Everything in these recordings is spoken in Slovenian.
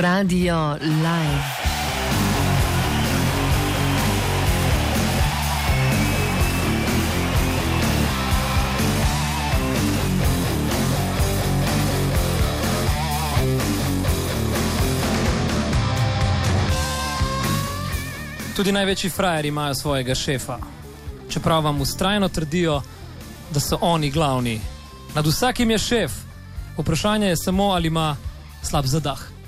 Radio Live. Tudi največji frajeri imajo svojega šefa. Čeprav vam ustrajno trdijo, da so oni glavni. Nad vsakim je šef. Vprašanje je samo, ali ima slab zadah.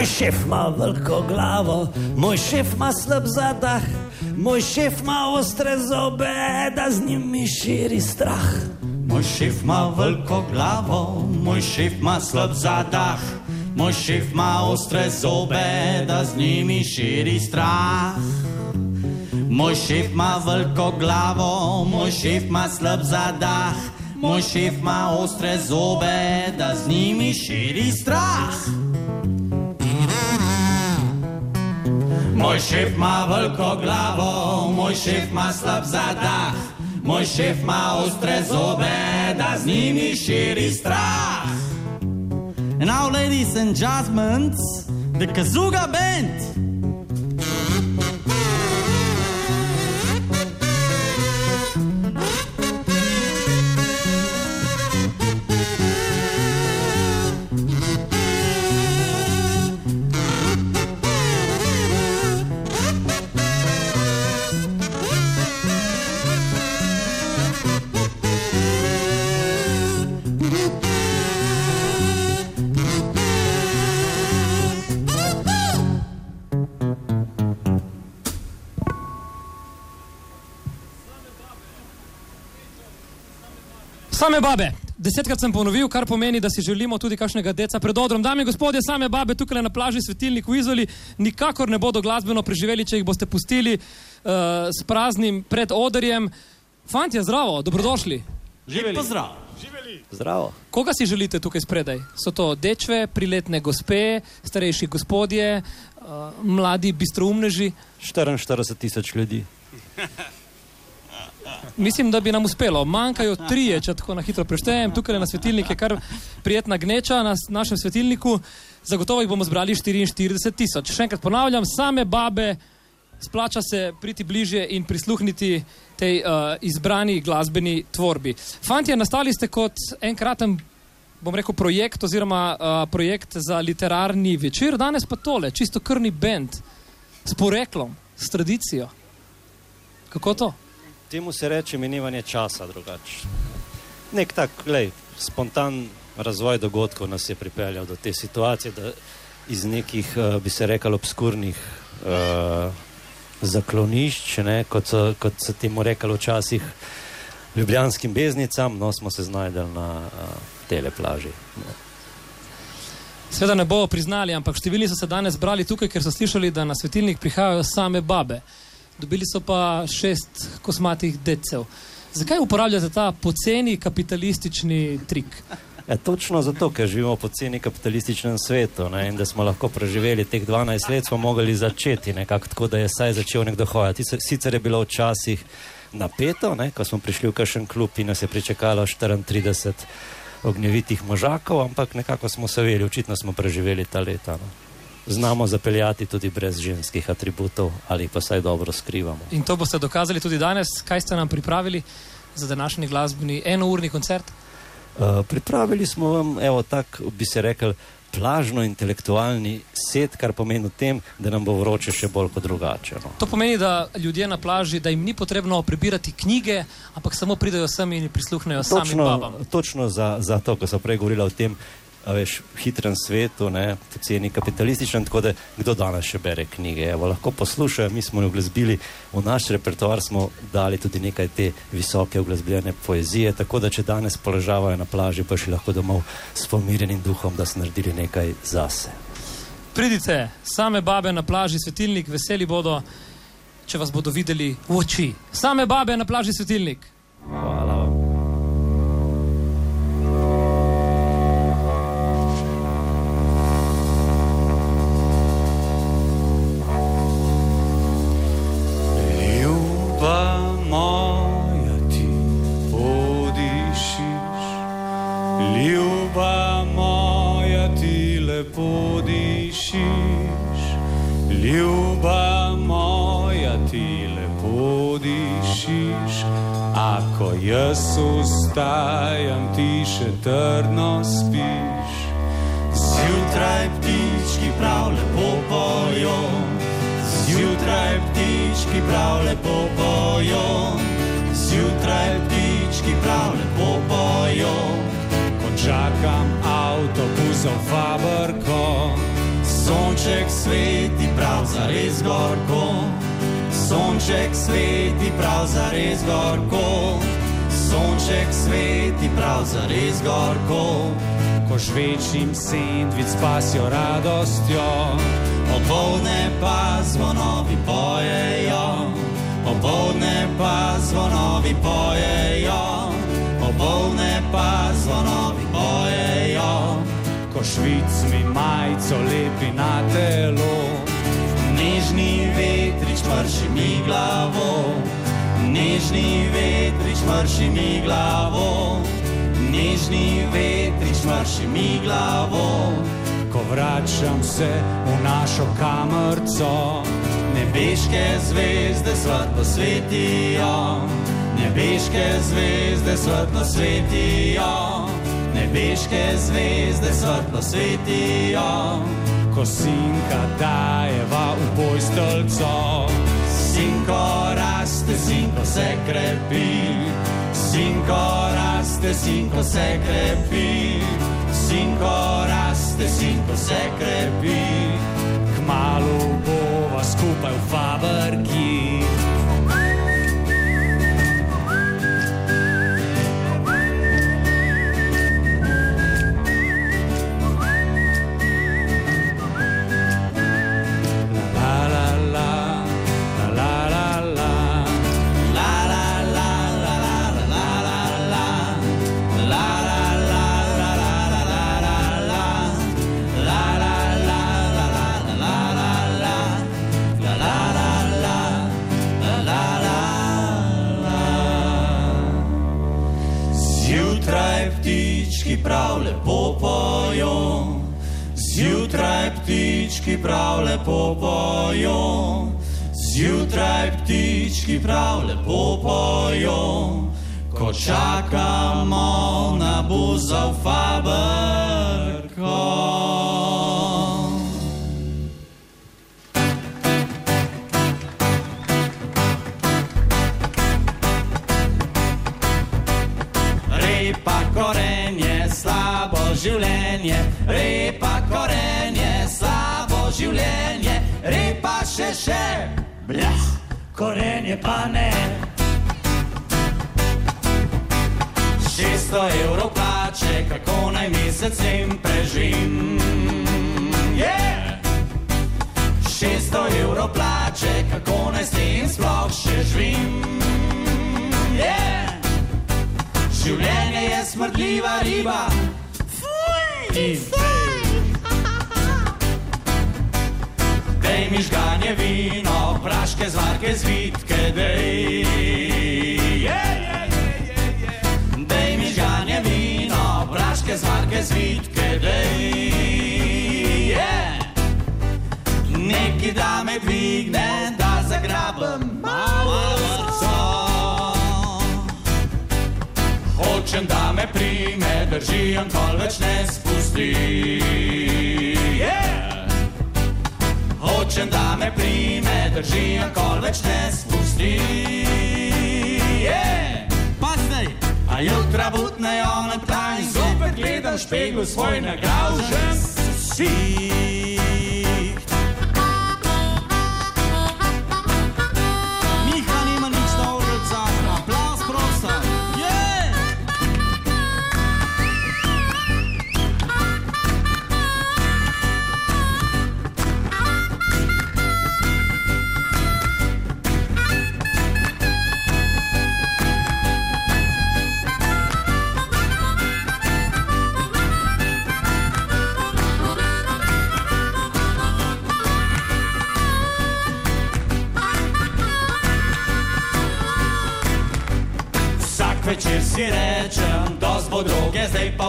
Moj šef ima veliko glavo, moj šef ima slab zadah, moj šef ima ostre zobe, da z njimi širi strah. Moj šef ima veliko glavo, moj šef ima slab zadah, moj šef ima ostre zobe, da z njimi širi strah. Moj šef ima veliko glavo, moj šef ima slab zadah, moj šef ima ostre zobe, da z njimi širi strah. Moj šef ima veliko glavo, moj šef ima slab zadah, moj šef ima ostre zobe, da z njimi širi strah. And now, ladies and gentlemen, the Kazuga Band. Same babe. Desetkrat sem ponovil, kar pomeni, da si želimo tudi kakšnega deca pred odrom. Dame in gospodje, same babe tukaj na plaži Svetilnik v Izoli nikakor ne bodo glasbeno preživeli, če jih boste pustili uh, s praznim pred odrjem. Fantje, zdravo, dobrodošli. Lep pozdrav. Zdravo. Koga si želite tukaj spredaj? So to dečve, priletne gospe, starejši gospodje, uh, mladi bistroumneži? 44 tisoč ljudi. Mislim, da bi nam uspelo. Manjkajo trije, če tako na hitro preštejem. Tukaj na svetilniku je kar prijetna gneča na našem svetilniku. Zagotovo jih bomo zbrali 44 tisoč. Še enkrat ponavljam, same babe, splača se priti bližje in prisluhniti tej uh, izbrani glasbeni tvorbi. Fantje, nastali ste kot enkraten, bom rekel, projekt oziroma uh, projekt za literarni večer, danes pa tole, čisto krni bend s poreklom, s tradicijo. Kako to? Temu se reče minevanje časa drugače. Nek tak, lej, spontan razvoj dogodkov nas je pripeljal do te situacije, da iz nekih, uh, bi se rekel, obskurnih uh, zaklonišč, ne, kot, so, kot se temu rekalo včasih, ljubljanskim beznicam, no smo se znajdeli na uh, tele plaži. No. Sveda ne bojo priznali, ampak številni so se danes zbrali tukaj, ker so slišali, da na svetilnik prihajajo same babe. Dobili so pa šest kosmatih decev. Zakaj uporabljate ta poceni kapitalistični trik? E, točno zato, ker živimo v poceni kapitalističnem svetu ne, in da smo lahko preživeli teh 12 let, smo mogli začeti nekako tako, da je saj začel nekdo hojati. Sicer- je bilo včasih napeto, ne, ko smo prišli v kakšen klub in nas je pričakalo 34 ognjevitih možakov, ampak nekako smo se veli, očitno smo preživeli ta leta. No. Znamo zapeljati tudi brez ženskih atributov ali pa saj dobro skrivamo. In to boste dokazali tudi danes, kaj ste nam pripravili za današnji glasbeni enourni koncert. Uh, pripravili smo vam, evo, tak bi se rekel, plažno-intelektualni set, kar pomeni v tem, da nam bo vroče še bolj kot drugače. No. To pomeni, da ljudje na plaži, da jim ni potrebno prebirati knjige, ampak samo pridejo sem in prisluhnejo samim babam. Točno, točno za, za to, ko so prej govorili o tem, veš, v hitrem svetu, ne, poceni kapitalističnem, tako da kdo danes še bere knjige. Evo, lahko poslušajo, mi smo jo uglasbili, v naš repertoar smo dali tudi nekaj te visoke uglasbljene poezije, tako da če danes poležavajo na plaži, pa še lahko domov s pomirjenim duhom, da so naredili nekaj zase. Pridite, same babe na plaži svetilnik, veseli bodo, če vas bodo videli v oči. Same babe na plaži svetilnik. Hvala vam. še podišiš, ljuba moja, ti lepo dišiš. Ako jaz ustajam, ti še trdno spiš. Zjutraj ptički prav lepo pojo, zjutraj ptički prav lepo pojo, zjutraj ptički prav lepo pojo. Čakam avtobus v Fabrko, Sonček sveti prav za res gorko, sonček sveti prav za res gorko, sonček sveti prav za res gorko. ko žvečim sendvič s pasjo radostjo. Opoldne pa zvonovi pojejo, opoldne pa zvonovi pojejo, opoldne pa zvonovi pojejo. Ko švic mi majico lepi na telo, Nežni vetrič mrši mi glavo, nežni vetrič mrši mi glavo, nežni vetrič mrši mi glavo. ko vračam se v našo kamerco. Nebeške zvezde svetlo svetijo, nebeške zvezde svetlo svetijo, nebeške zvezde svetlo svetijo. Ko sinka dajeva v boj stolco, Sinko raste, sinko se krepi, sinko raste, sinko se krepi, sinko raste, sinko se krepi. kmalu bova skupaj v fabriki. Dej. Yeah, yeah, yeah. Dej mi žganje vino, praške zvarke zvitke, dej. Yeah. Neki da me dvigne, da zagrabem malo. Hočem, da me prime, drži on kol več ne spusti. Hočem, da me prime, drži on kol več ne spusti. Yeah! A jutra butnejo na tla in zopet gledam v špeglu svoj nagravžen sik.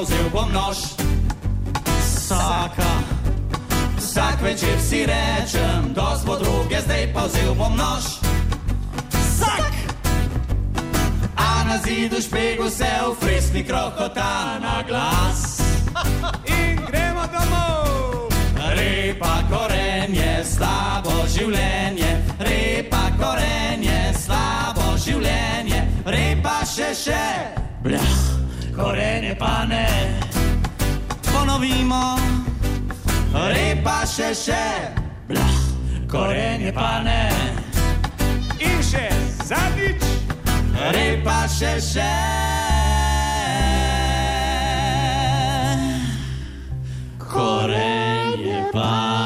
Vzel bom nož. Vsaka. Vsak večer si rečem, da bo droge, zdaj pa vzel bom nož. Vsak. A na zidu špegu se v fresni krohota na glas. In gremo domov. Repa korenje, slabo življenje, repa korenje, slabo življenje, repa še še, blah, korenje pa ne. Ponovimo, repa še še, blah, korenje pa ne. In še zadnjič. Repa še še. Korenje pa.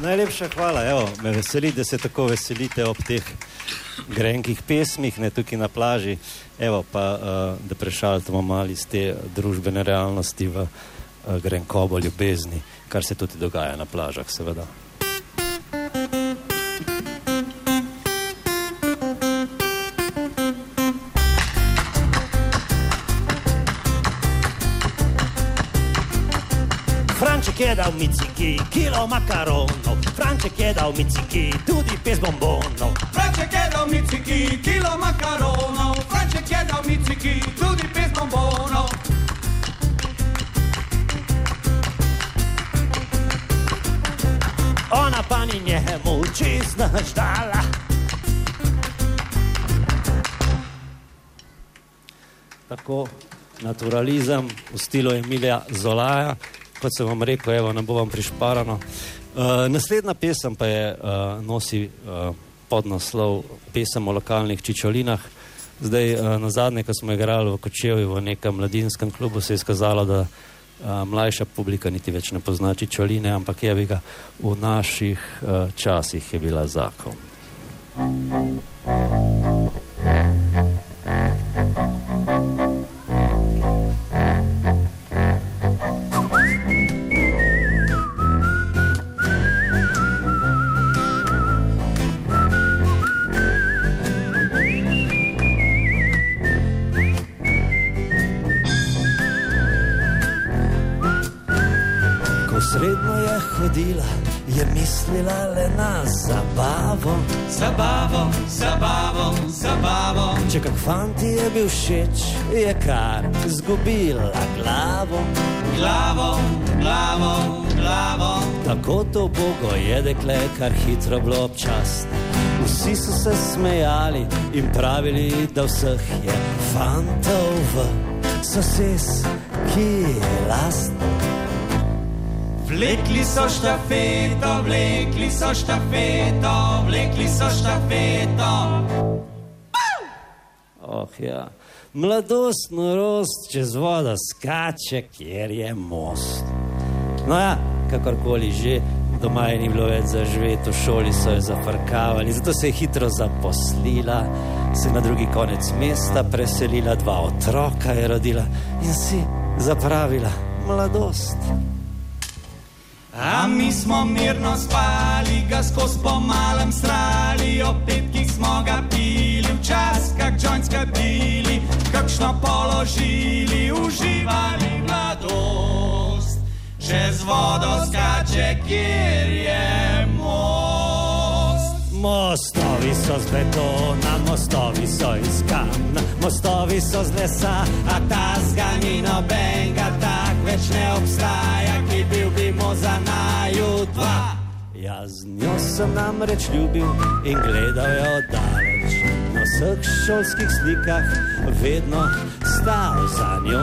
Najlepša hvala, evo, me veseli, da se tako veselite ob teh grenkih pesmih, ne tukaj na plaži. Evo pa, uh, da prešaltamo malo iz te družbene realnosti v uh, grenkobo ljubezni, kar se tudi dogaja na plažah, seveda. Je dal miciki, kilo makaronov, Franček je dal miciki, tudi pes bombonov. Franček je dal miciki, kilo makaronov, Franček je dal miciki, tudi pes bombonov. Ona pa ni njemu čist nič dala. Tako naturalizem v stilu Emilija Zolaja, kot sem vam rekel, evo, ne bo vam prišparano. Uh, naslednja pesem pa je, uh, nosi uh, podnaslov pesem o lokalnih čičolinah. Zdaj, uh, na zadnje, ko smo igrali v Kočevi v nekem mladinskem klubu, se je izkazalo, da uh, mlajša publika niti več ne pozna čičoline, ampak je bi ga v naših uh, časih je bila zakon. Ko je kar zgubila glavo. Glavo, glavo, glavo. Tako to bogo je dekle, kar hitro bilo občasno. Vsi so se smejali in pravili, da vseh je fantov v sosedstvu, ki je lastno. Vlekli so štafeto, vlekli so štafeto, vlekli so štafeto. Oh, ja. Mladost, norost čez vodo skače, kjer je most. No, ja, kakorkoli že, doma je ni bilo več za živeti, v šoli so jo zafrkavali, zato se je hitro zaposlila, se na drugi konec mesta preselila, dva otroka je rodila in si zapravila mladost. A mi smo mirno spali, ga skozi po malem strali, ob petkih smo ga pili, včasih kak jointska bili, kakšno položili, uživali mladost. Čez vodo skače, kjer je most. Mostovi so z betona, mostovi so iz kamna, mostovi so z lesa, A ta zgani nobenega tak več ne obstaja, ki bil bi mu za naju dva. Ja, z njo sem namreč ljubil in gledal jo daleč. Na vseh šolskih slikah vedno stal za njo.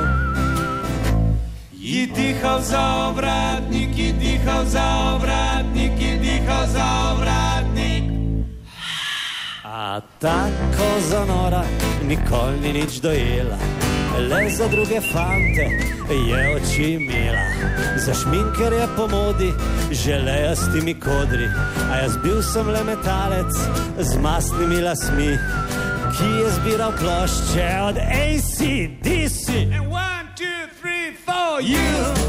Ji dihal za obratnik, ji dihal za obratnik, ji dihal za obratnik. A tako zanora nikoli ni nič dojela. Le za druge fante je oči imela, za šminker je po modi, želejo s temi kodri. A jaz bil sem le metalec z masnimi lasmi, ki je zbiral plošče od ACDC. One, two, three, four, you.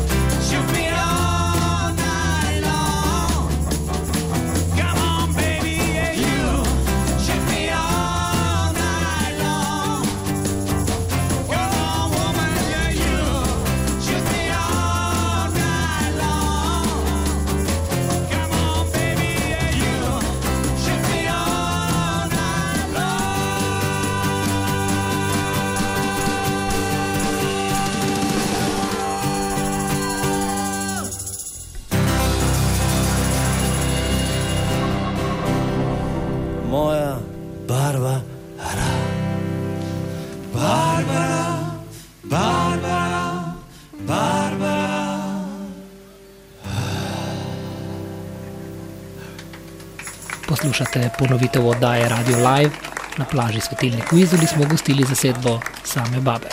Poslušate ponovitev oddaje Radio Live. Na plaži svetilnik v Izoli smo gostili zasedbo same babe.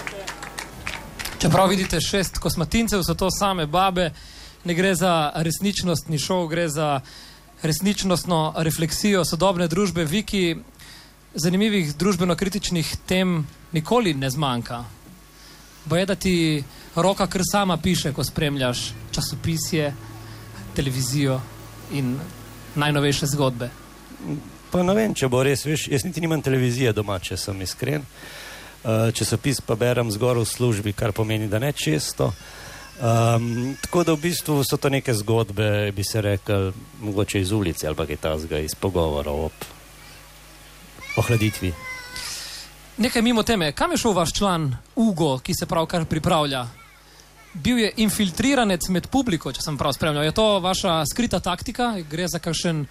Čeprav vidite šest kosmatincev, so to same babe, ne gre za resničnostni šov, gre za resničnostno refleksijo sodobne družbe. Viki, zanimivih družbeno-kritičnih tem nikoli ne zmanjka. Boje, da ti roka kar sama piše, ko spremljaš časopisje, televizijo in najnovejše zgodbe. Pa ne vem, če bo res, veš, jaz niti nimam televizije doma, če sem iskren. Uh, časopis pa berem zgor v službi, kar pomeni, da ne često. Um, tako da v bistvu so to neke zgodbe, bi se rekel, mogoče iz ulice ali pa kaj tasga, iz pogovorov ob ohladitvi. Nekaj mimo teme, kam je šel vaš član Ugo, ki se pravkar pripravlja? Bil je infiltriranec med publiko, če sem prav spremljal. Je to vaša skrita taktika, gre za kakšen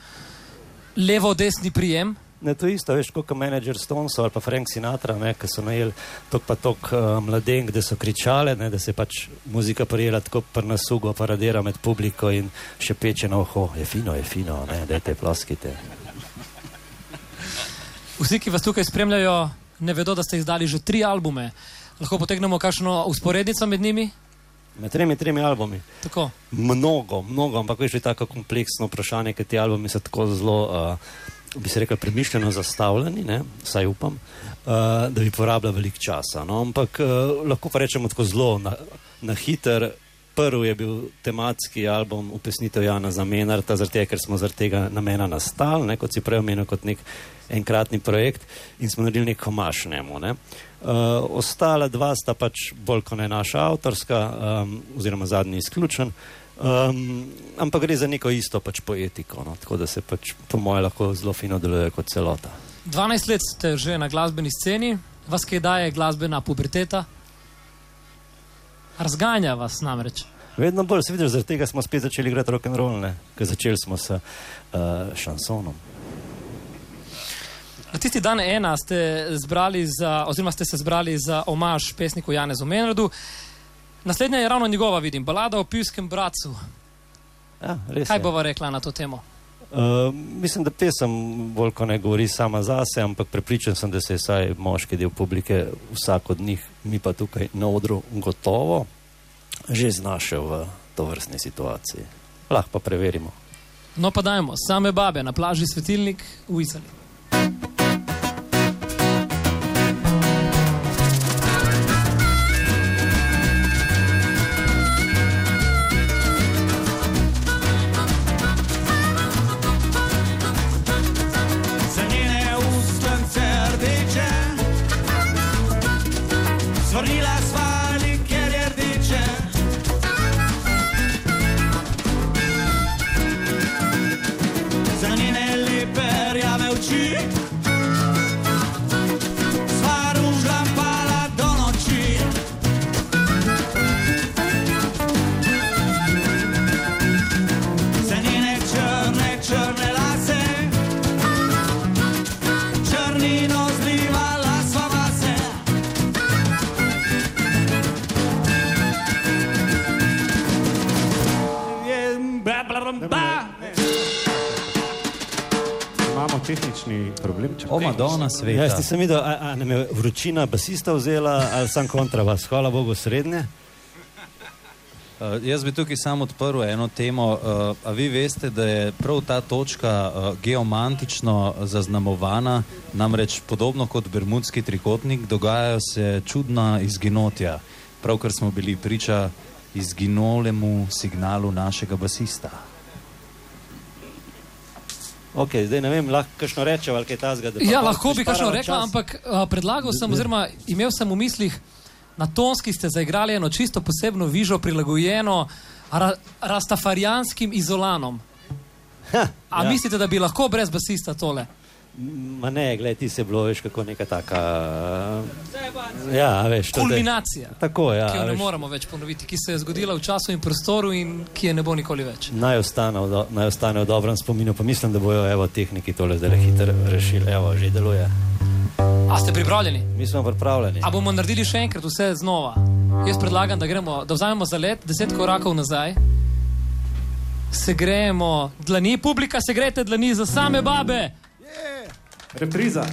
levo-desni prijem? Ne, to je isto, veš, kot menedžer Stonesov ali pa Frank Sinatra, ne, ki so najeli tok pa tok uh, mladenk, da so kričale, ne, da se je pač muzika prijela tako prnasugo, paradira med publiko in še peče na oho. Je fino, je fino, ne, dajte ploskite. Vsi, ki vas tukaj spremljajo, ne vedo, da ste izdali že tri albume. Lahko potegnemo kakšno usporednico med njimi? Med tremi, tremi albumi. Tako. Mnogo, mnogo, ampak veš, je tako kompleksno vprašanje, ker ti albumi so tako zelo, uh, bi se rekel, premišljeno zastavljeni, ne, vsaj upam, uh, da bi porabljali veliko časa. No, ampak uh, lahko pa rečemo tako zelo na, na hiter. Prvi je bil tematski album Upesnitev Jana Zamenarta, zaradi tega, ker smo zaradi tega namena nastali, kot si prej omenil, kot nek enkratni projekt in smo naredili nek komaš njemu. Ne. Uh, ostala dva sta pač bolj kot ne naša avtorska, um, oziroma zadnji izključen, um, ampak gre za neko isto pač poetiko, no, tako da se pač po moje lahko zelo fino deluje kot celota. 12 let ste že na glasbeni sceni, vas kaj daje glasbena puberteta? Razganja vas namreč. Vedno bolj se vidiš, zaradi tega smo spet začeli igrati rock and roll, ker začeli smo s uh, šansonom. Na tisti dan ena ste, zbrali za, oziroma ste se zbrali za omaž pesniku Janezu Menradu. Naslednja je ravno njegova, vidim, balada o pivskem bratcu. Ja, Kaj je. bova rekla na to temo? Uh, mislim, da pesem bolj kot ne govori sama zase, ampak prepričan sem, da se je vsaj moški del publike, vsak od njih, mi pa tukaj na odru, gotovo že znašel v to vrstni situaciji. Lahko pa preverimo. No pa dajmo, same babe na plaži Svetilnik v Izali. Tehnični problemček. O, Madonna sveta. Ja, ste videli, a, a nam je vročina basista vzela ali sam kontrabas, hvala Bogu srednje. Uh, jaz bi tukaj samo odprl eno temo. Uh, a vi veste, da je prav ta točka uh, geomantično zaznamovana, namreč podobno kot Bermudski trikotnik, dogajajo se čudna izginotja, pravkar smo bili priča izginolemu signalu našega basista. Ok, zdaj ne vem, lahko kakšno rečem ali kaj tasga. Ja, lahko bi kakšno rekla, čas. ampak uh, predlagal sem, oziroma imel sem v mislih, na tonski ste zaigrali eno čisto posebno vižo, prilagojeno ra rastafarijanskim izolanom. Ha, A ja. mislite, da bi lahko brez basista tole? Ma ne, gledaj, ti se bilo, veš, kako neka taka. Ja, veš, to zdaj- Kulminacija, Tako, ja. ki jo ne veš. moramo več ponoviti, ki se je zgodila v času in prostoru in ki je ne bo nikoli več. Naj ostane, v do, naj ostane v dobrem spominu, pa mislim, da bojo evo, tehniki tole zdaj hitro rešili. Evo, že deluje. A ste pripravljeni? Mi smo pripravljeni. A bomo naredili še enkrat vse znova? Jaz predlagam, da, gremo, da vzamemo za let deset korakov nazaj, se gremo dlani, publika se grete dlani za same babe. Реприза.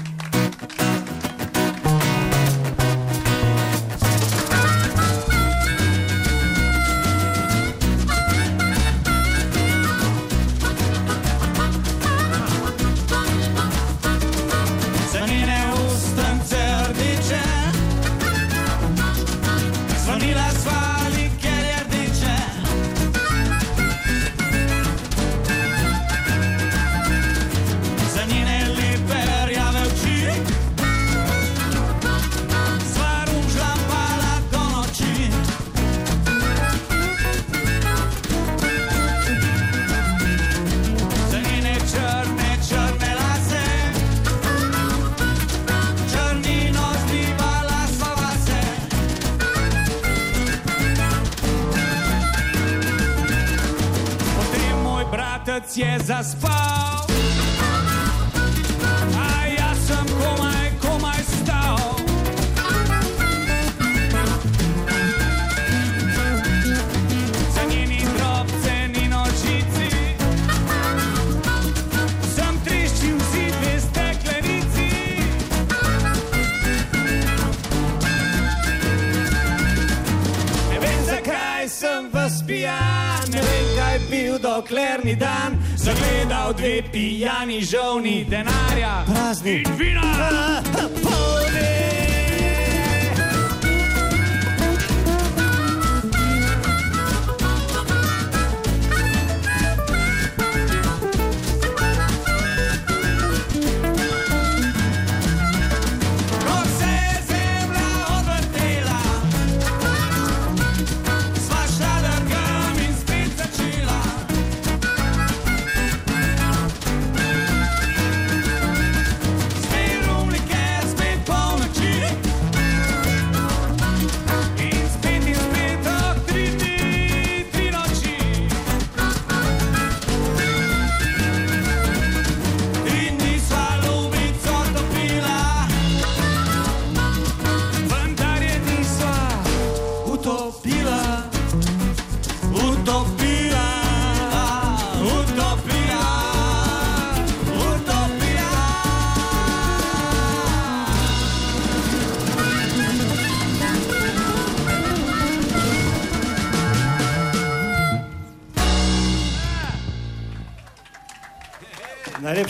Je zaspal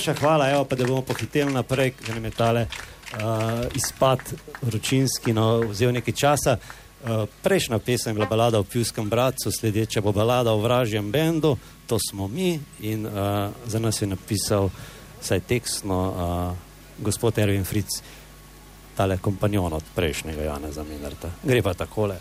Najlepša hvala, evo, pa da bomo pohiteli naprej, ker nam je tale uh, izpad vročinski no, vzel nekaj časa. Uh, prejšnja pesem je bila balada o pivskem bratcu, sledeča bo balada o vražjem bendu, to smo mi in uh, za nas je napisal, saj tekstno, uh, gospod Erwin Fritz, tale kompanjon od prejšnjega Jana Zaminarta. Gre pa takole.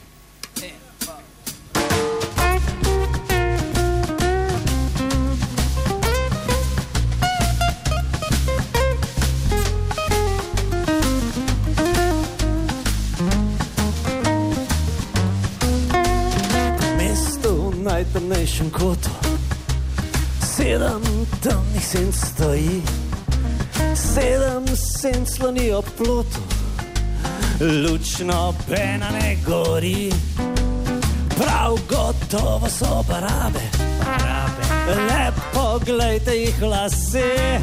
Najtemnejšem kotu. Sedem temnih senc stoji, sedem senc sloni ob plotu, lučno pena ne gori, prav gotovo so barabe. Lepo gledajte jih lase,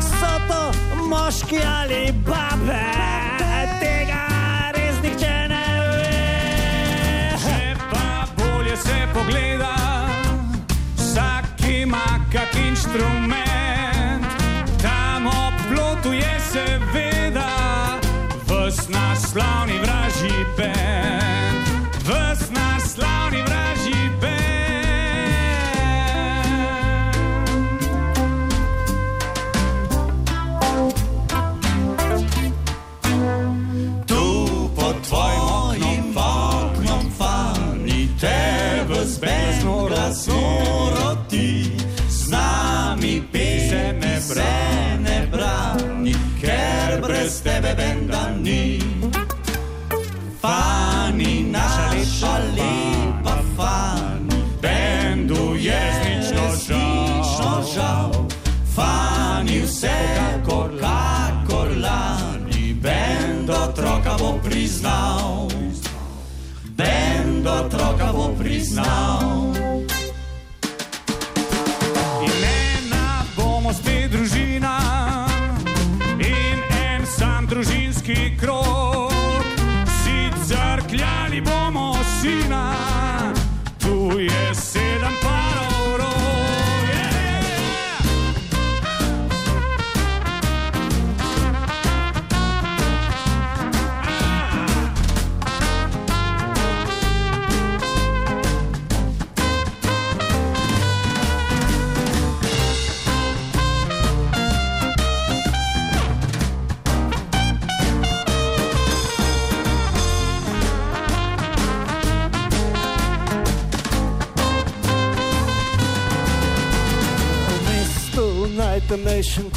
so to moški ali babe, tega res nihče ne ve. Če pa bolje se pogleda, ima kak inštrument. Tam ob plotu je seveda ves naš slavni tebe benda ni. Fani, naša lepa fani, bendu je znično žal. Fani vse kakor, kakor lani, bendu otroka bo priznal. Bend otroka bo priznal.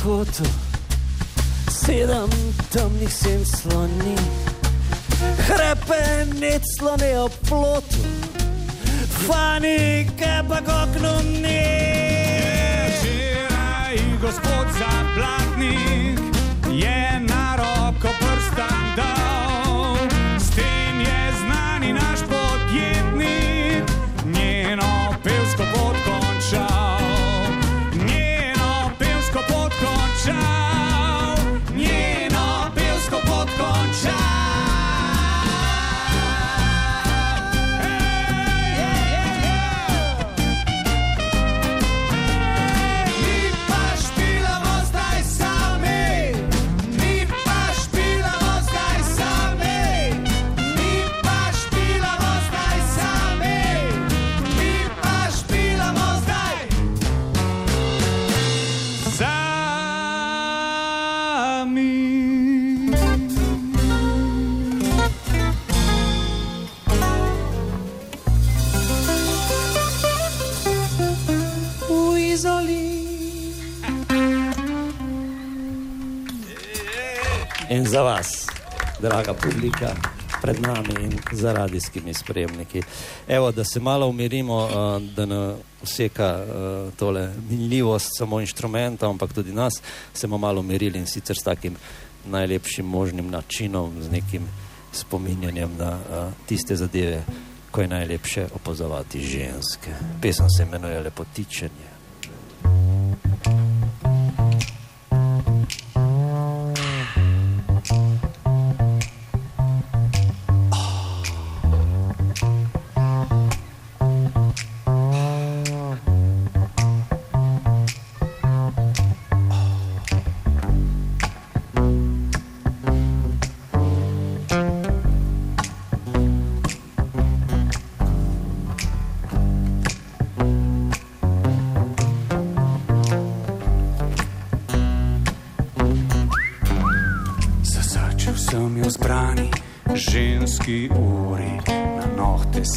Kotu, sedem temnih sen sloni, hrepenec slone ob plotu, fani, kaj pa okno ni. Včeraj gospod Zaplatnik za vas, draga publika, pred nami in za radijskimi spremniki. Evo, da se malo umirimo, uh, da ne vseka uh, tole minljivost samo inštrumenta, ampak tudi nas, se bomo malo umirili in sicer s takim najlepšim možnim načinom, z nekim spominjanjem na uh, tiste zadeve, ko je najlepše opazovati ženske. Pesem se imenuje Lepotičenje. Zasačil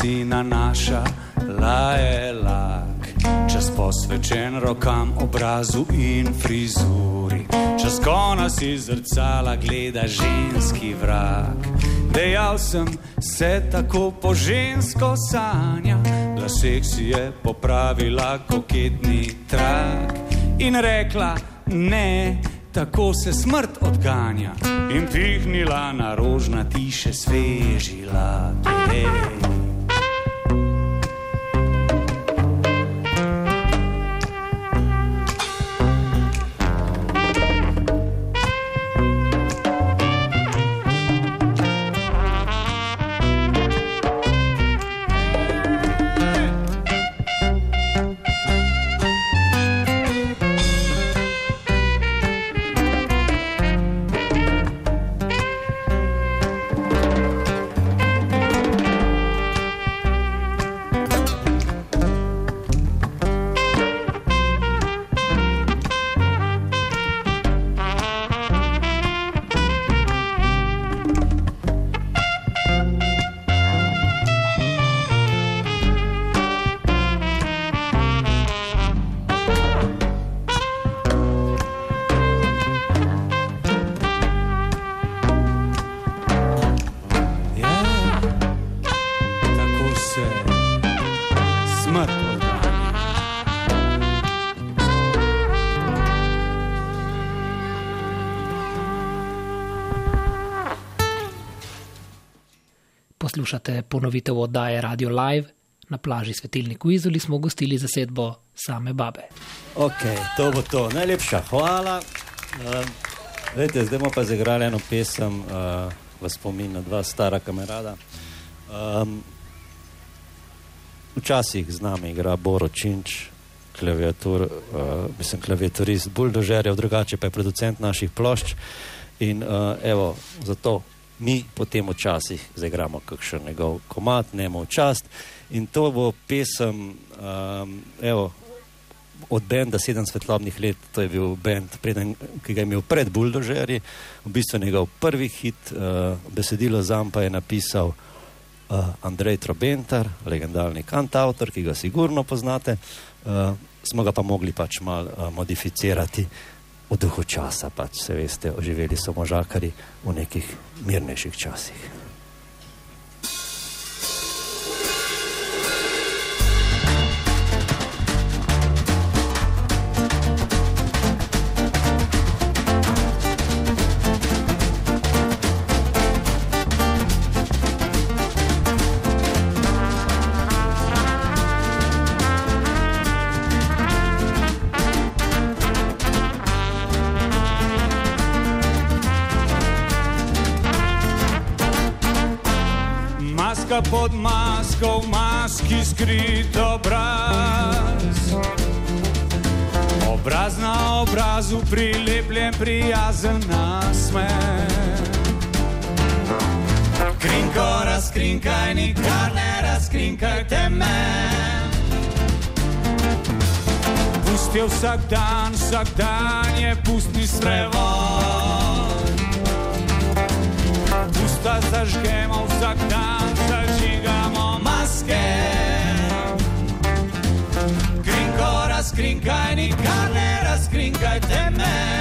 si nanaša laje lak. Čas posvečen rokam, obrazu in frizuri, čas kona si zrcala gleda ženski vrak. Dejal sem se tako po žensko sanja, lasek si je popravila koketni trak in rekla ne. Tako se smrt odganja in pihnila na rožna tiše svežila. Hey. Poslušate ponovitev oddaje Radio Live. Na plaži Svetilnik v Izoli smo gostili zasedbo same babe. Ok, to bo to. Najlepša hvala. Uh, Vete, zdaj bomo pa zagrali eno pesem uh, v spomin na dva stara kamerada. Um, včasih z nami igra Boro Činč, klaviatur, uh, mislim, klaviaturist buldožerjev, drugače pa je producent naših plošč. In uh, evo, zato mi potem včasih zaigramo kakšen njegov komat, nemo čast. In to bo pesem, um, evo, od benda Sedem svetlobnih let, to je bil bend, ki ga je imel pred Buldožerji, v bistvu njegov prvi hit, uh, besedilo zam pa je napisal uh, Andrej Trobentar, legendarni kantautor, ki ga sigurno poznate, uh, smo ga pa mogli pač mal uh, modificirati v duhu časa, pač se veste, oživeli so možakari v nekih mirnejših časih. Maska pod masko, v maski skrit obraz. Obraz na obrazu prilepljen prijazen nasmeh. Krinko razkrinkaj, nikar ne razkrinkajte me. Pusti vsak dan, vsak dan je pustni sprevod. Pusta zažgemo vsak dan, zažigamo maske. Krinko razkrinkaj, nikar ne razkrinkajte me.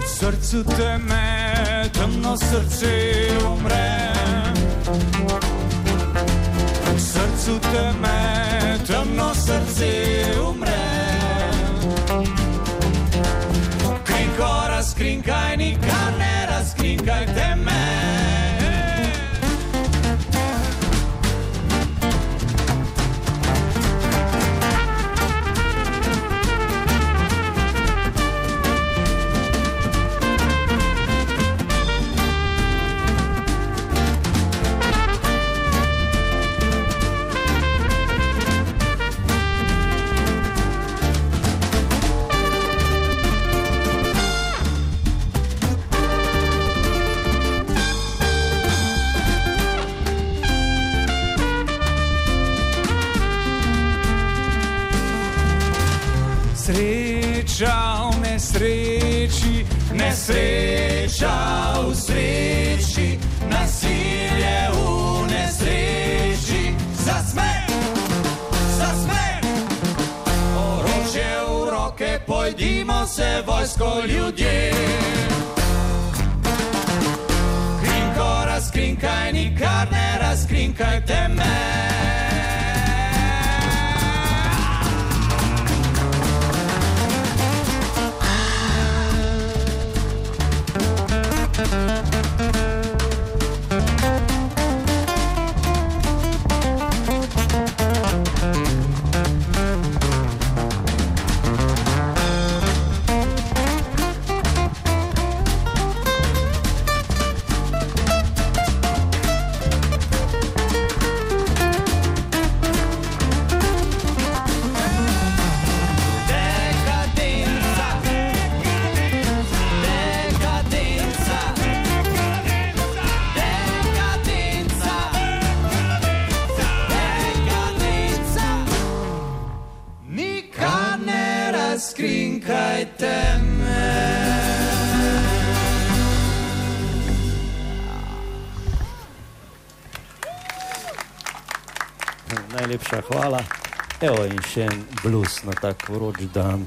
V srcu teme, temno srce umre. V srcu teme, temno srce umre. Krinko razkrinkaj, nikar ne razkrinkajte me. Se vojsko ljudje. Krinko razkrinkaj, nikar ne razkrinkajte me. Še en blues na tak vroč dan.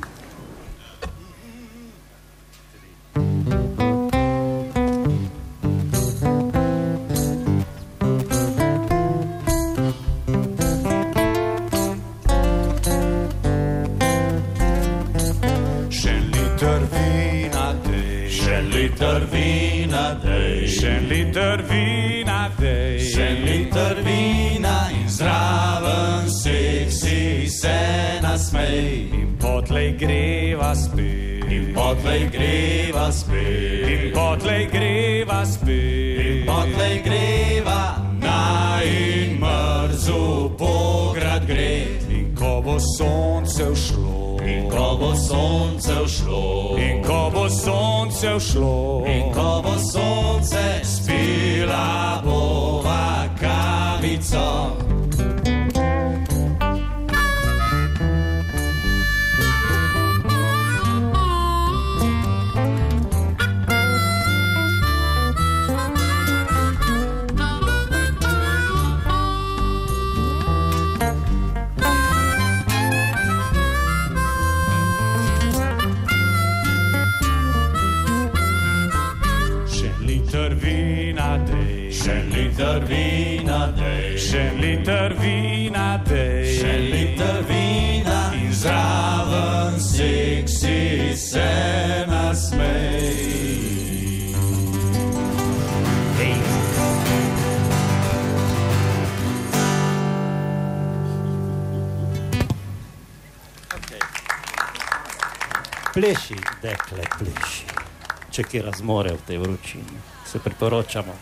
slow. Razmore v tej vročini, se priporočamo.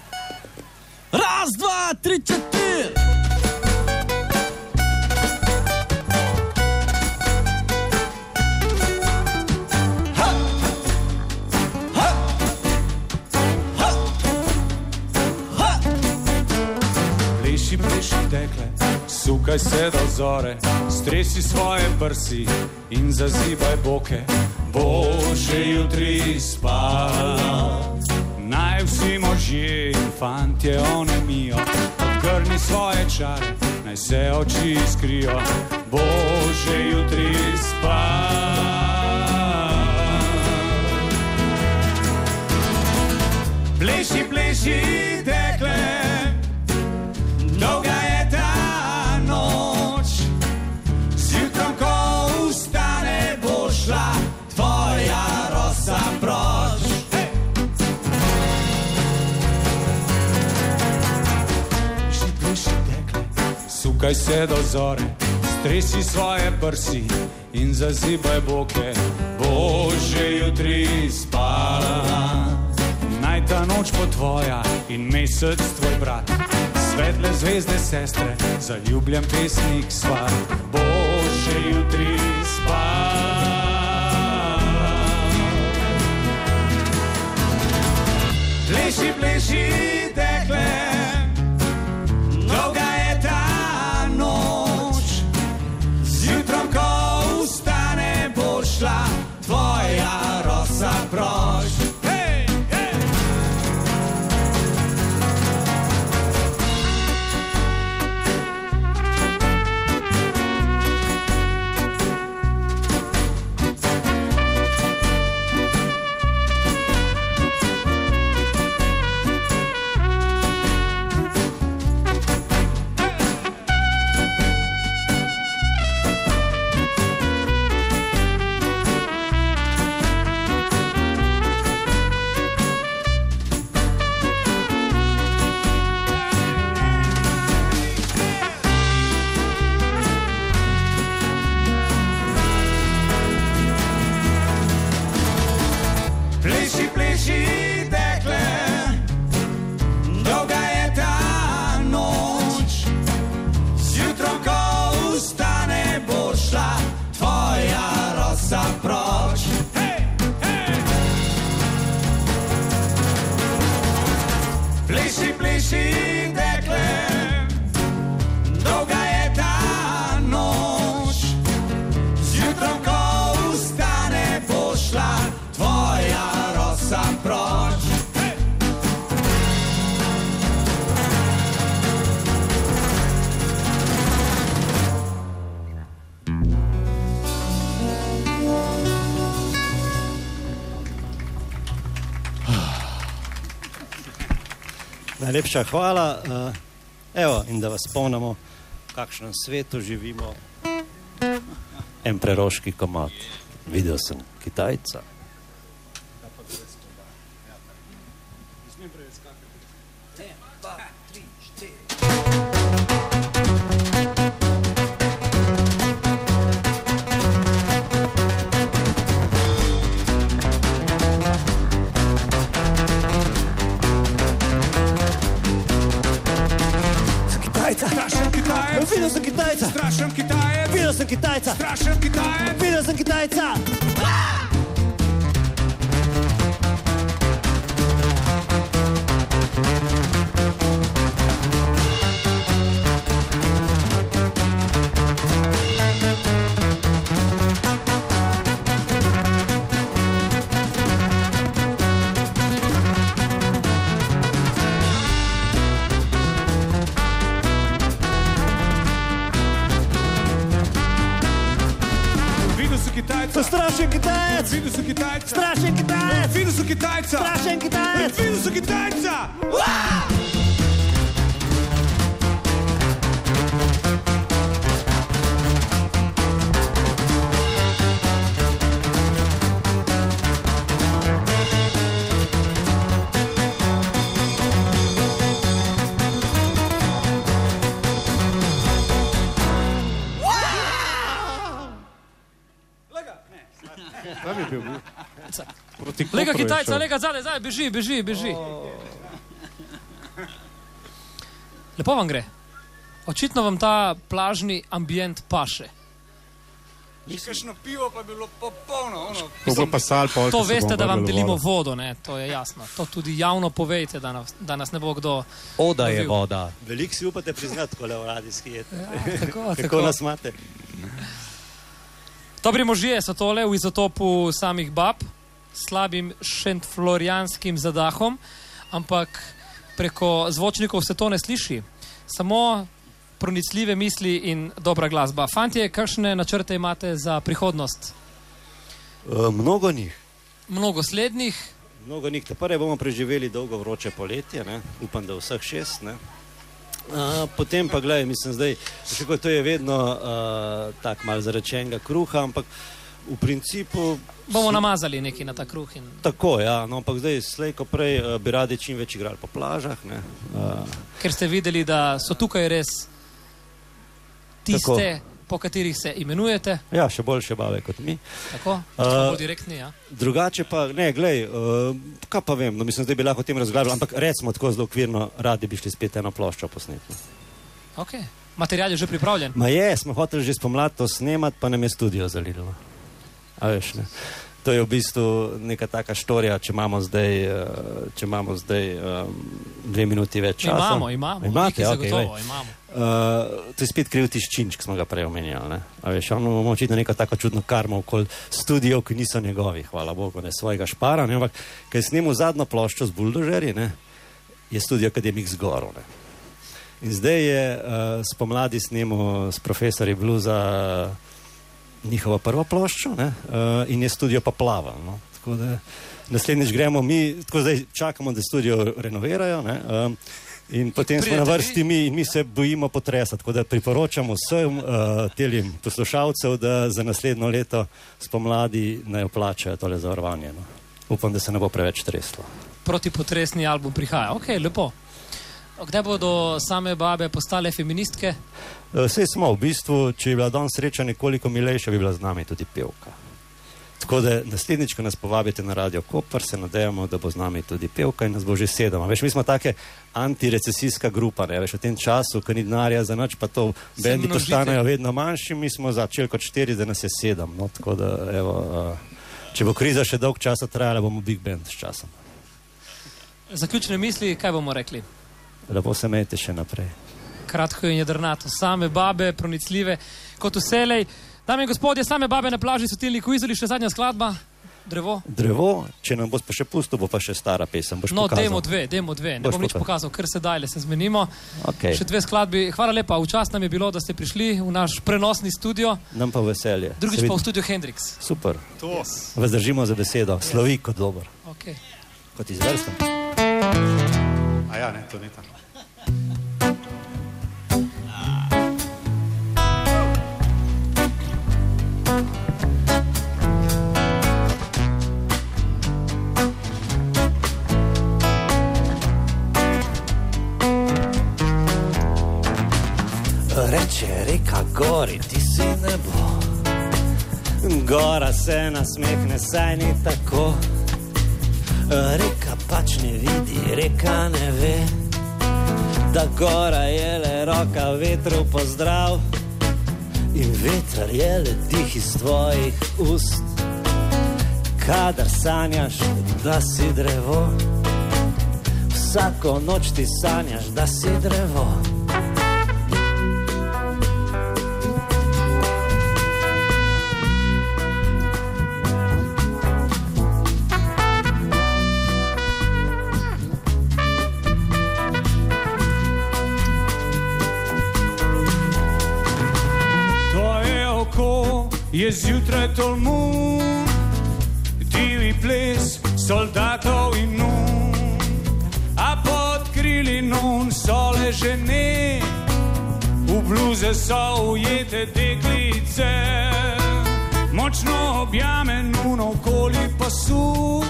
Raz, dva, tri, četiri. Pleši, pleši, dekle, sukaj se do zore, stresi svoje prsi in zazibaj boke. Bo že jutri spala. Naj vsi možje in fantje onemijo, odgrni svoje čare, naj se oči skrijo. Bo že jutri spala. Pleši, pleši, sukaj se do zore, stresi svoje prsi in zazibaj boke. Bo že jutri spala. Naj ta noč bo tvoja in mesec tvoj brat. Svetle zvezde sestre, zaljubljen pesnik svar. Bo že jutri spala. Pleši, pleši, dekle, nossa prosa. Najlepša hvala. eh, Evo, in da vas spomnimo, v kakšnem svetu živimo. En preroški komat. Videl sem Kitajca, Kitajca. Kitajca, šel. lega zadaj, zadaj, beži, beži, beži. Lepo vam gre. Očitno vam ta plažni ambient paše. Kakšno pivo pa je bilo popolno. Ono. Bo pa sal, pol, To veste, da vam delimo vodo. vodo, ne? to je jasno. To tudi javno povejte, da nas, da nas ne bo kdo. Oda je lovil. voda. Veliko si upate priznati, ko le v radijski je. Tako, Kako tako. nas imate? Dobri možje so tole v izotopu samih bab, slabim šentflorijanskim zadahom, ampak preko zvočnikov se to ne sliši. Samo pronicljive misli in dobra glasba. Fantje, kakšne načrte imate za prihodnost? Uh, mnogo njih. Mnogo slednjih, Mnogo njih. Te prve bomo preživeli dolgo vroče poletje, ne? upam, da vseh šest. Ne? Uh, potem pa, gledaj, mislim, zdaj, še kot to je vedno uh, tako malo zarečenega kruha, ampak v principu. bomo namazali nekaj na ta kruh. In... Tako, ja, no, ampak zdaj, slej ko prej, uh, bi radi čim več igrali po plažah. Ne? Uh, Ker ste videli, da so tukaj res tiste, po katerih se imenujete. ja, še boljše bave kot mi. Tako, Uh, uh, direktni. Ja. Drugače pa, ne, glej, uh, kaj pa vem, no, mislim, zdaj bi lahko o tem razglabljal, ampak recimo tako zelo okvirno, radi bi šli spet eno ploščo posneti. Okay. Material je že pripravljen. Ma je, smo hoteli že spomladi to snemati, pa nam je studio zalilo. A veš, ne? To je v bistvu neka taka štorija, če imamo zdaj, eh, če imamo zdaj um, dve minuti več časa. Imamo, imamo. Imate, okay, zagotovo, imamo. Uh, to je spet kriv tiščinč, ki smo ga prej omenjali. Veš, on ima očitno neko tako čudno karmo okoli studijev, ki niso njegovi, hvala Bogu, ne svojega špara. Ne, ampak, ker je snemal zadnjo ploščo z buldožerji, ne, je studio akademik zgorov. Ne. In zdaj je uh, spomladi snemal s profesorji bluza uh, njihovo prvo ploščo ne, uh, in je studio pa plaval. No. Tako da naslednjič gremo mi, tako zdaj čakamo, da studio renovirajo. Ne, um, In potem smo na vrsti mi in mi se bojimo potresa. Tako da priporočamo vsem uh, telim poslušalcev, da za naslednjo leto spomladi naj plačajo tole zavarovanje. No. Upam, da se ne bo preveč treslo. Protipotresni album prihaja. Ok, lepo. Kdaj bodo same babe postale feministke? Vse smo, v bistvu, če je bila danes sreča nekoliko milejša, bi bila z nami tudi pevka. Tako da naslednjič, ko nas povabite na Radio Koper, se nadejamo, da bo z nami tudi pevka in nas bo že sedem. Veš, mi smo take antirecesijska grupa, ne? Veš, v tem času, ko ni denarja za nič, pa to bendi postanejo vedno manjši, mi smo začeli kot štiri, da nas je sedem. No? Tako da, evo, uh, če bo kriza še dolg časa trajala, bomo big band s časom. Zaključne misli, kaj bomo rekli? Lepo se imejte še naprej. Kratko in jedrnato, same babe, pronicljive, kot vselej. Dame in gospodje, same babe na plaži so tilni kuizoli, še zadnja skladba, drevo. Drevo, če nam boš pa še pustil, bo pa še stara pesem. Boš No, pokazal. demo dve, demo dve, ne Boš bom nič pokazal. pokazal, ker se daj, le se zmenimo. Okej. Še dve skladbi. Hvala lepa, včasno nam je bilo, da ste prišli v naš prenosni studio, Nam pa veselje. drugič pa v studio Hendrix. Super. To. Vas držimo za besedo. Slovi kot dober, Okay. kot izvrsten. A ja, ne, to ni tako. Reče reka gori, ti si nebo. Gora se nasmehne, saj ni tako. Reka pač ne vidi, reka ne ve da gora je le roka vetru pozdrav. In veter je le dih iz tvojih ust, kadar sanjaš, da si drevo. Vsako noč ti sanjaš, da si drevo. Je zjutraj tolmun, divji ples soldatov in nun, a pod krili nun so le žene, v bluze so ujete deklice, močno objame nun okoli pasu,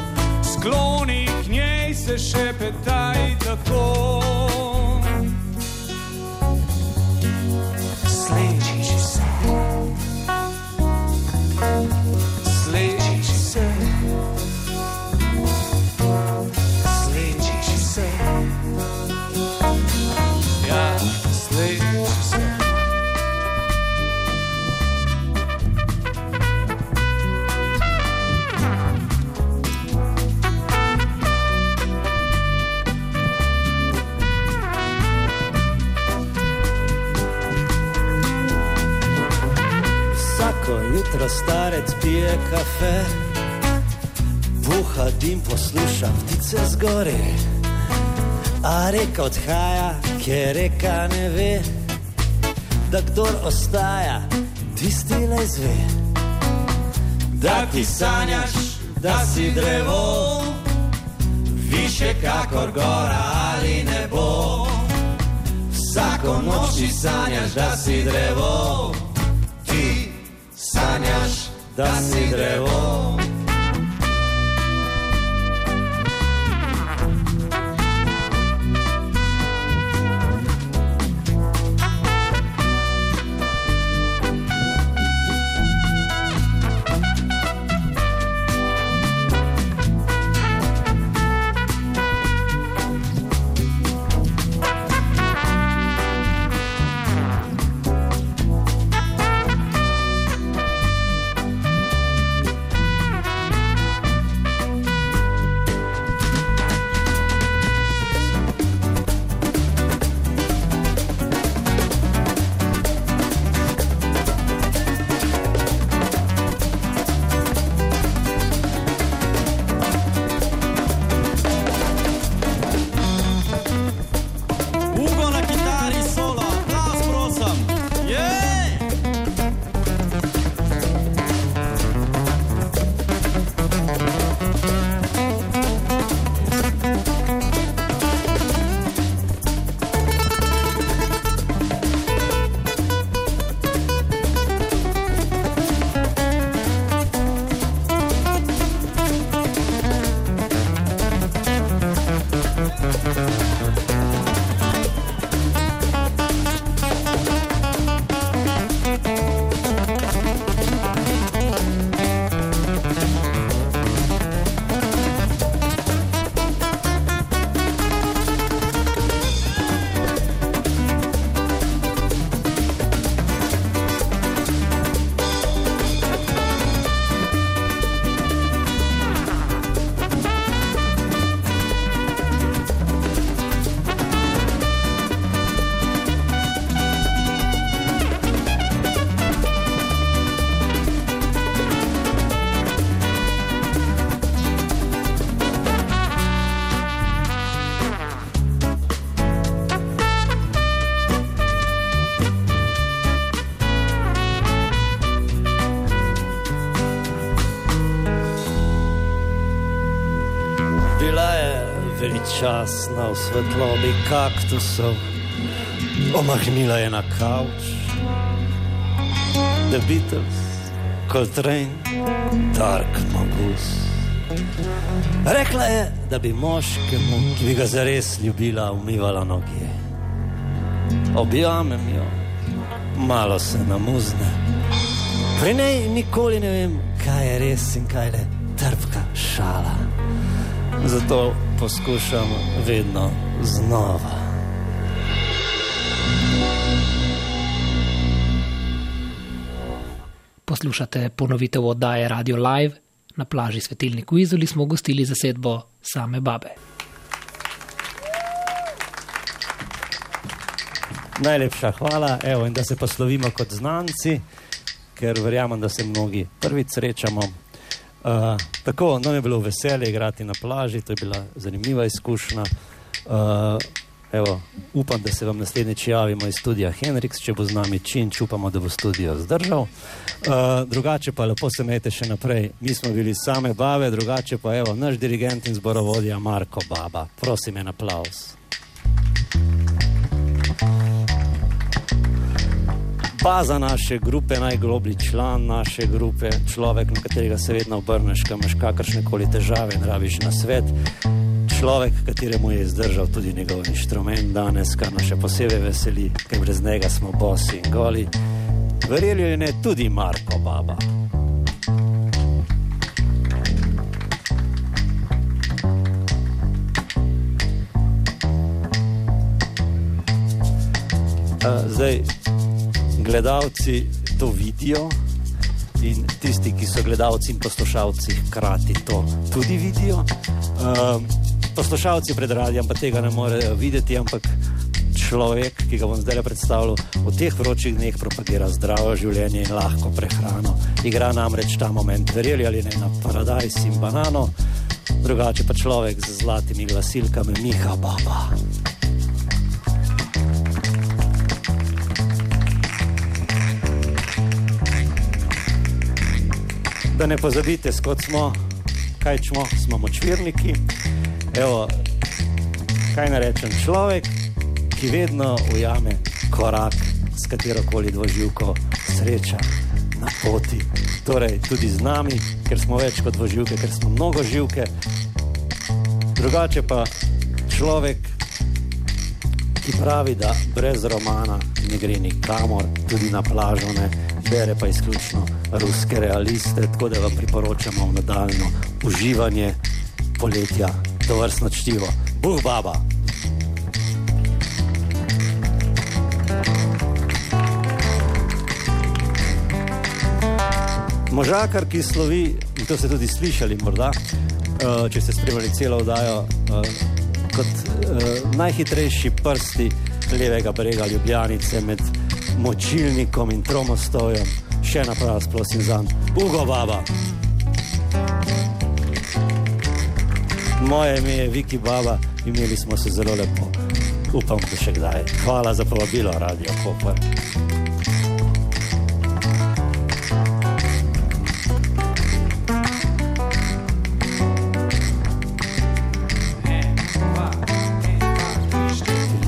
skloni k njej se še petaj tako. Kafe, buha dim posluša ptice zgori. A reka odhaja, ker reka ne ve, da kdor ostaja, tisti le zve. Da ti sanjaš, da si drevo, više kakor gora ali nebo. Vsako noč ti sanjaš, da si drevo, ti sanjaš, da si drevo. Svetlobi kaktusov, omahnila je na kavč. The Beatles, Coltrane, Dark Magus. Rekla je, da bi moškemu, ki bi ga zares ljubila, umivala noge. Objamem jo, malo se namuzne. Pri njej nikoli ne vem, kaj je res in kaj je trpka šala. Zato poskušam vedno znova. Poslušate ponovitev oddaje Radio Live. Na plaži Svetilnik v Izoli smo gostili zasedbo same babe. Najlepša hvala, Evo, in da se poslovimo kot znanci, ker verjamem, da se mnogi prvič srečamo. Uh, tako, nam je bilo veselje igrati na plaži, to je bila zanimiva izkušnja. Uh, evo, upam, da se vam naslednjič javimo iz studia Henriks, če bo z nami čin, upamo, da bo studio zdržal. Uh, drugače pa lepo se imejte še naprej. Mi smo bili same bave, drugače pa evo, naš dirigent in zborovodja Marko Baba. Prosim, en aplaus. Baza naše grupe, najgloblji član naše grupe, človek, na katerega se vedno obrneš, ko imaš kakršne koli težave in rabiš na svet. Človek, kateremu je izdržal tudi njegov inštrument danes, kar nas še posebej veseli, ker brez njega smo bosi in goli. Verjeli ali ne, tudi Marko Baba. Uh, zdaj, gledalci to vidijo in tisti, ki so gledalci in poslušalci, hkrati to tudi vidijo. Um, poslušalci pred radijem pa tega ne morejo videti, ampak človek, ki ga bom zdaj predstavil, v teh vročih dneh propagira zdravo življenje in lahko prehrano. Igra namreč ta moment, verjeli ali ne, na paradajz in banano, drugače pa človek z zlatimi glasilkami, Miha Baba. Da ne pozabite, skot smo, kaj smo, smo močvirniki. Evo, kaj naj rečem, človek, ki vedno ujame korak s katero koli dvoživko sreča na poti. Torej, tudi z nami, ker smo več kot dvoživke, ker smo mnogo živke. Drugače pa človek, ki pravi, da brez romana ne gre nikamor, tudi na plažo ne, bere pa izključno ruske realiste, tako da vam priporočamo v nadaljno uživanje poletja, to vrstno čtivo. Buh baba! Možakar, ki slovi, in to ste tudi slišali, morda, uh, če ste spremljali celo oddajo, uh, kot uh, najhitrejši prsti levega brega Ljubljanice med močilnikom in tromostovjem, še naprej, prosim, za Ugo Baba. Moje ime je Viki Baba, imeli smo se zelo lepo. Upam, da še kdaj. Hvala za povabilo, Radio Koper.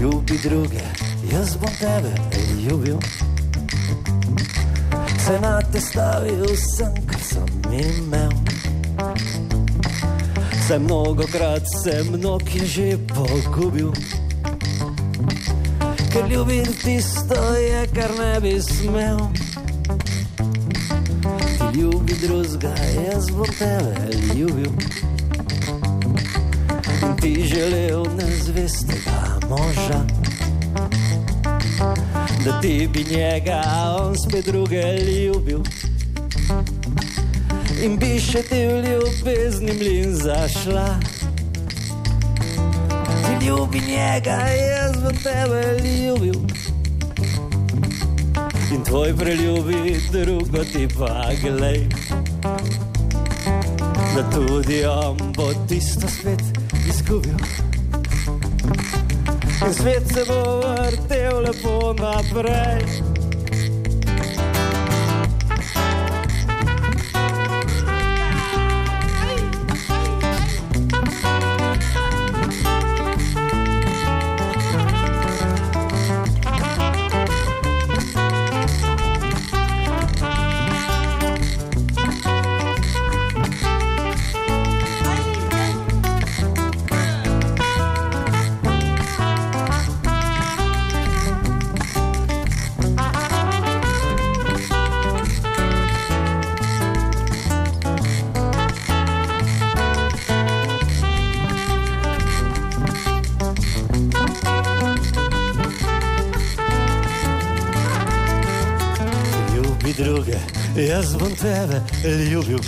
Ljubi druge, jaz bom tebe ljubil. Se na te stavil sem, kar sem imel. Se mnogo krat se mnog je že pogubil. Ker ljubim tisto je, kar ne bi smel. Ti ljubi drugega, jaz bom tebe ljubil. Ti želel nezvestega moža da ti bi njega, on spet druge ljubil. In bi še ti v ljubezni mlin zašla. Ti ljubi njega, jaz bom tebe ljubil. In tvoj preljubi drugo ti pa glej. Da tudi on bo tisto spet izgubil. Svet se bo vrtel lepo naprej. Bom tebe ljubil.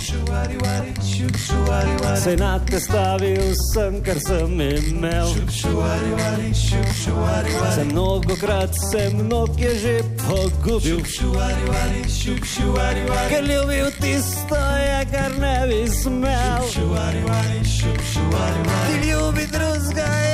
Se na te stavil sem, kar sem imel. Se mnogokrat se mnog je že pogubil. Ker ljubil tisto je, kar ne bi smel. Ti ljubi drugega, jaz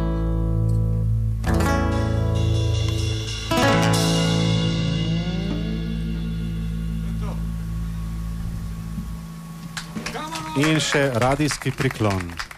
In še radijski priklon.